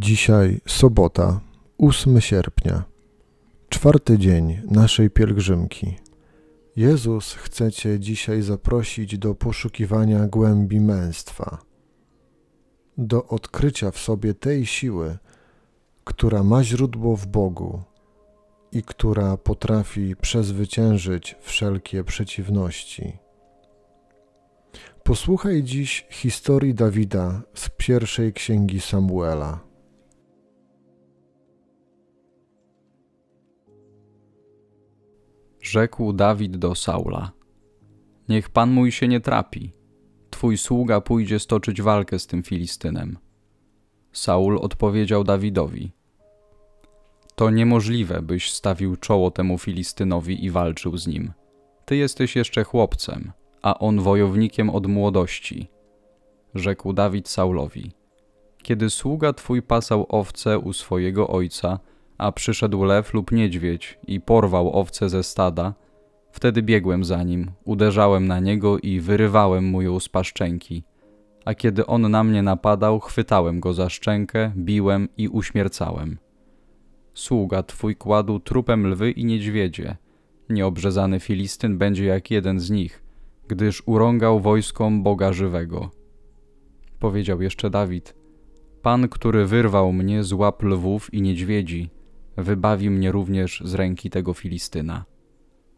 Dzisiaj sobota, 8 sierpnia, czwarty dzień naszej pielgrzymki. Jezus chce Cię dzisiaj zaprosić do poszukiwania głębi męstwa, do odkrycia w sobie tej siły, która ma źródło w Bogu i która potrafi przezwyciężyć wszelkie przeciwności. Posłuchaj dziś historii Dawida z pierwszej księgi Samuela. Rzekł Dawid do Saula: Niech pan mój się nie trapi. Twój sługa pójdzie stoczyć walkę z tym Filistynem. Saul odpowiedział Dawidowi: To niemożliwe, byś stawił czoło temu Filistynowi i walczył z nim. Ty jesteś jeszcze chłopcem, a on wojownikiem od młodości. Rzekł Dawid Saulowi: Kiedy sługa twój pasał owce u swojego ojca, a przyszedł lew lub niedźwiedź i porwał owce ze stada, wtedy biegłem za nim, uderzałem na niego i wyrywałem mu ją z paszczęki. A kiedy on na mnie napadał, chwytałem go za szczękę, biłem i uśmiercałem. Sługa twój kładł trupem lwy i niedźwiedzie. Nieobrzezany Filistyn będzie jak jeden z nich, gdyż urągał wojskom Boga żywego. Powiedział jeszcze Dawid: Pan, który wyrwał mnie z łap lwów i niedźwiedzi, wybawi mnie również z ręki tego Filistyna.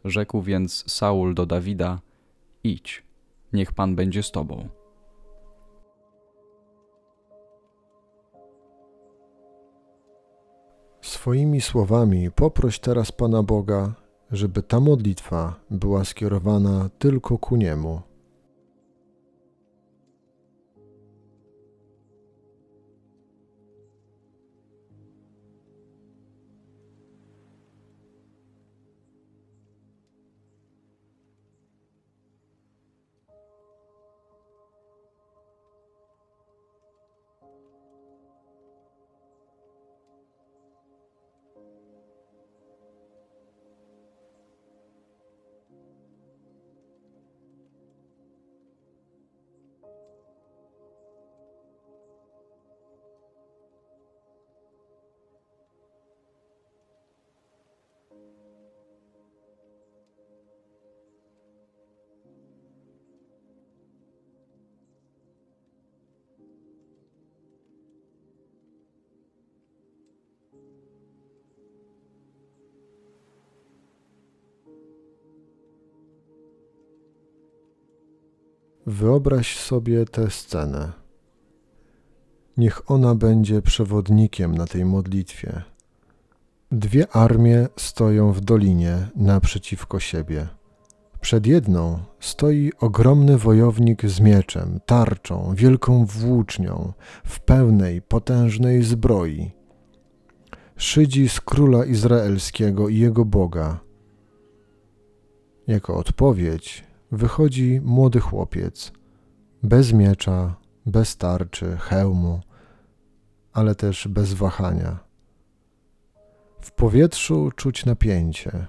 Rzekł więc Saul do Dawida: Idź, niech Pan będzie z tobą. Swoimi słowami poproś teraz Pana Boga, żeby ta modlitwa była skierowana tylko ku Niemu. Wyobraź sobie tę scenę. Niech ona będzie przewodnikiem na tej modlitwie. Dwie armie stoją w dolinie naprzeciwko siebie. Przed jedną stoi ogromny wojownik z mieczem, tarczą, wielką włócznią, w pełnej, potężnej zbroi. Szydzi z króla izraelskiego i jego Boga. Jako odpowiedź wychodzi młody chłopiec, bez miecza, bez tarczy, hełmu, ale też bez wahania. W powietrzu czuć napięcie.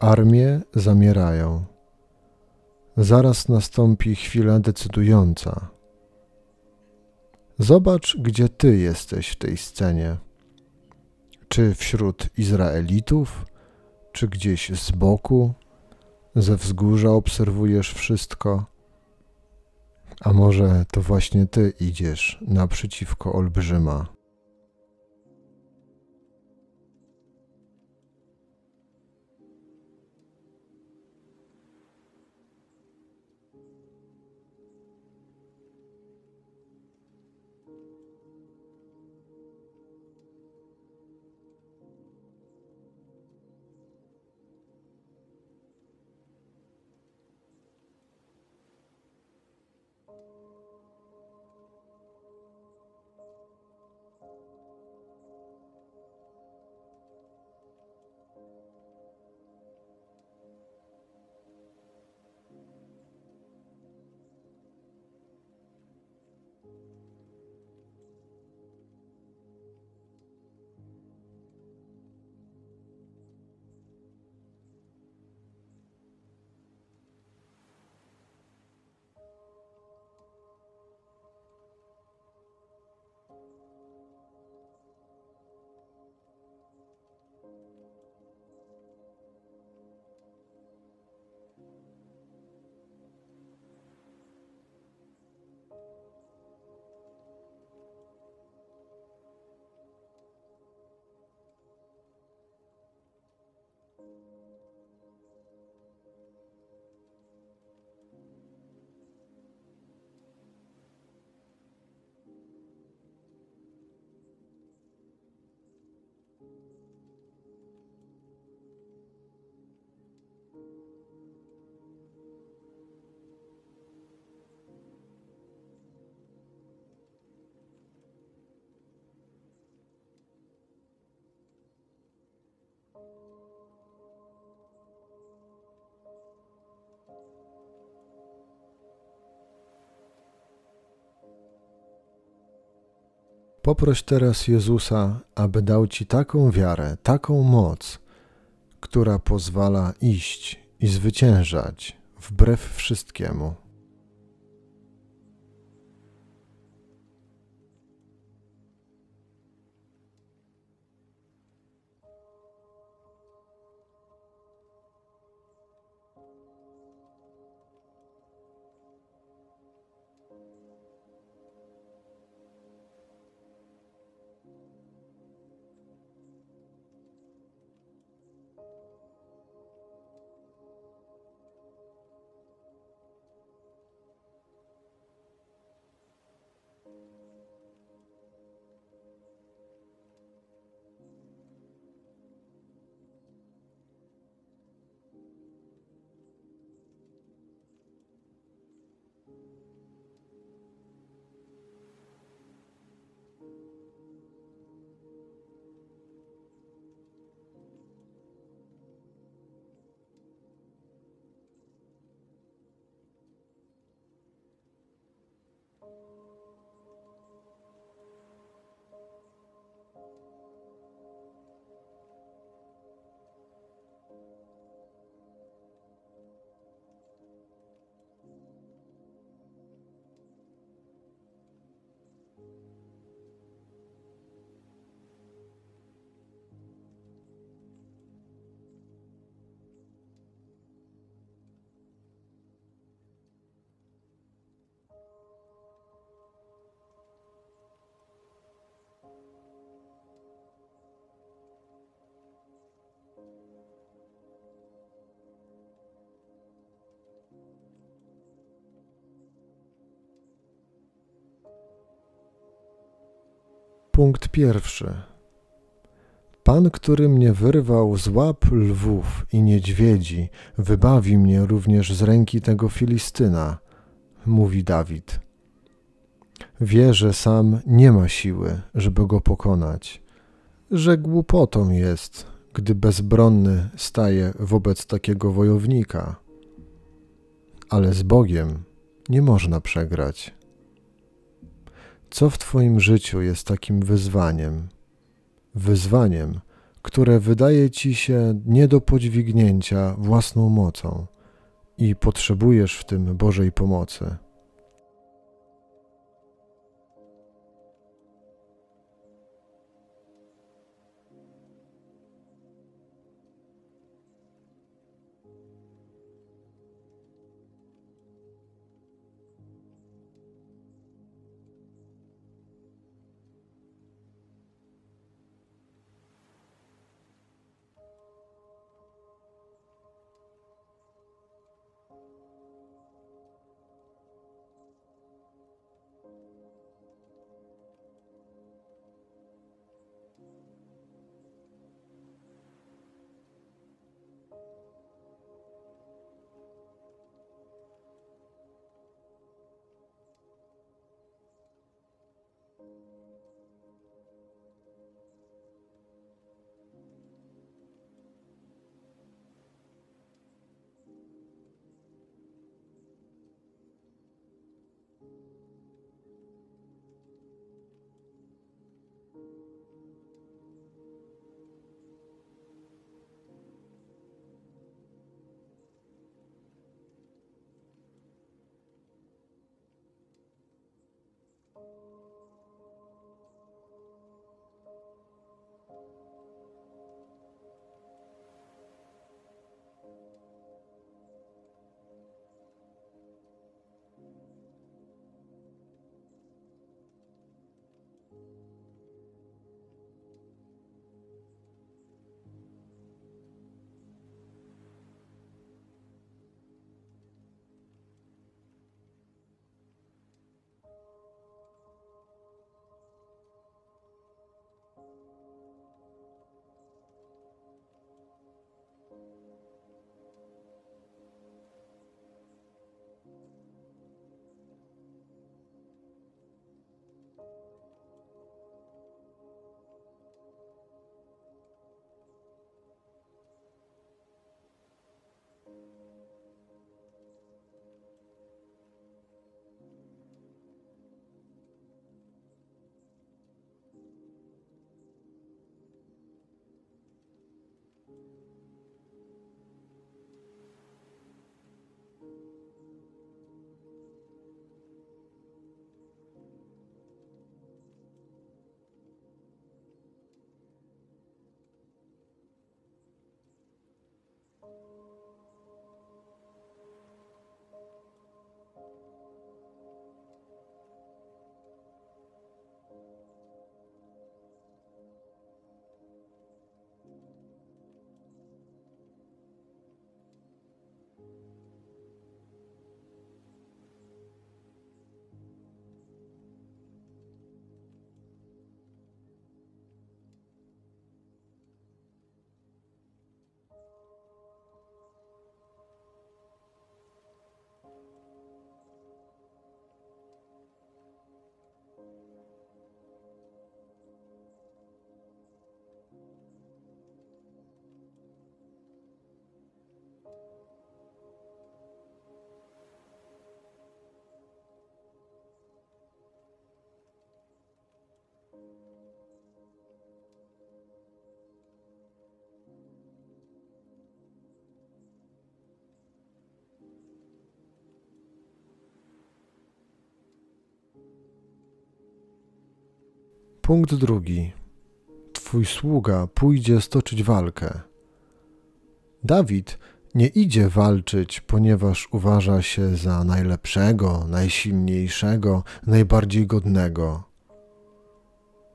Armie zamierają. Zaraz nastąpi chwila decydująca. Zobacz, gdzie ty jesteś w tej scenie. Czy wśród Izraelitów, czy gdzieś z boku, ze wzgórza obserwujesz wszystko, a może to właśnie ty idziesz naprzeciwko olbrzyma. Poproś teraz Jezusa, aby dał ci taką wiarę, taką moc, która pozwala iść i zwyciężać wbrew wszystkiemu. Pierwszy. Pan, który mnie wyrwał z łap lwów i niedźwiedzi, wybawi mnie również z ręki tego Filistyna, mówi Dawid. Wie, że sam nie ma siły, żeby go pokonać, że głupotą jest, gdy bezbronny staje wobec takiego wojownika. Ale z Bogiem nie można przegrać. Co w Twoim życiu jest takim wyzwaniem? Wyzwaniem, które wydaje Ci się nie do podźwignięcia własną mocą i potrzebujesz w tym Bożej pomocy. Punkt drugi. Twój sługa pójdzie stoczyć walkę. Dawid nie idzie walczyć, ponieważ uważa się za najlepszego, najsilniejszego, najbardziej godnego.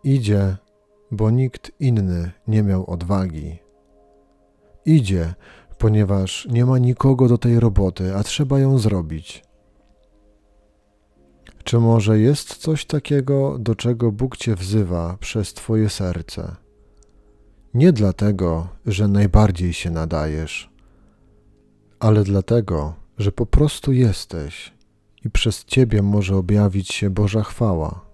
Idzie, bo nikt inny nie miał odwagi. Idzie, ponieważ nie ma nikogo do tej roboty, a trzeba ją zrobić. Czy może jest coś takiego, do czego Bóg Cię wzywa przez Twoje serce? Nie dlatego, że najbardziej się nadajesz, ale dlatego, że po prostu jesteś i przez Ciebie może objawić się Boża chwała.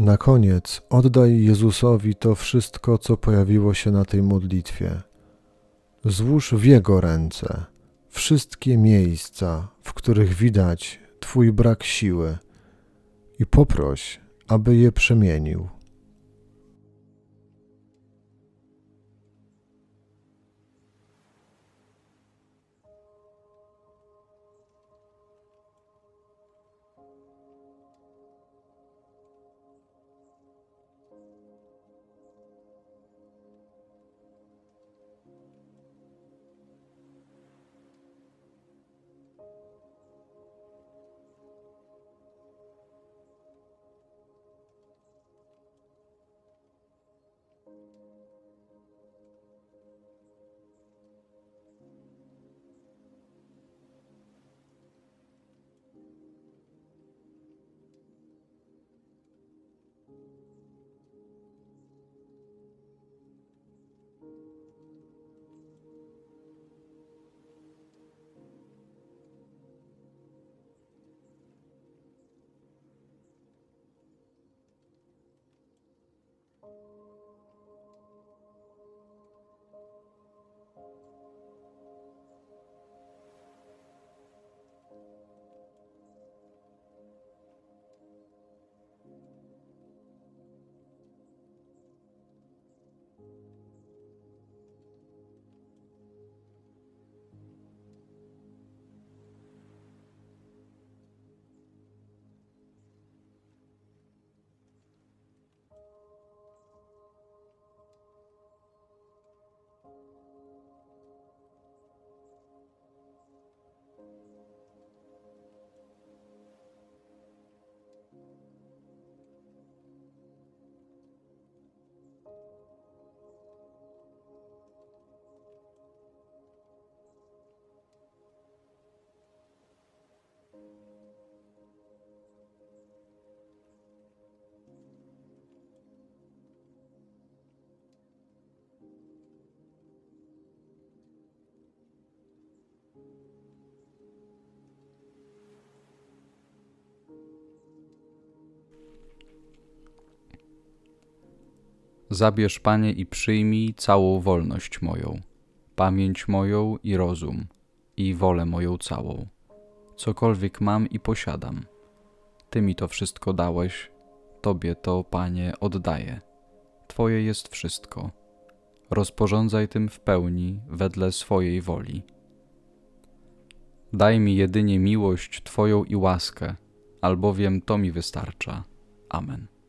Na koniec oddaj Jezusowi to wszystko, co pojawiło się na tej modlitwie. Złóż w Jego ręce wszystkie miejsca, w których widać Twój brak siły i poproś, aby je przemienił. Zabierz, Panie, i przyjmij całą wolność moją, pamięć moją i rozum, i wolę moją całą. Cokolwiek mam i posiadam. Ty mi to wszystko dałeś, Tobie to, Panie, oddaję. Twoje jest wszystko. Rozporządzaj tym w pełni wedle swojej woli. Daj mi jedynie miłość Twoją i łaskę, albowiem to mi wystarcza. Amen.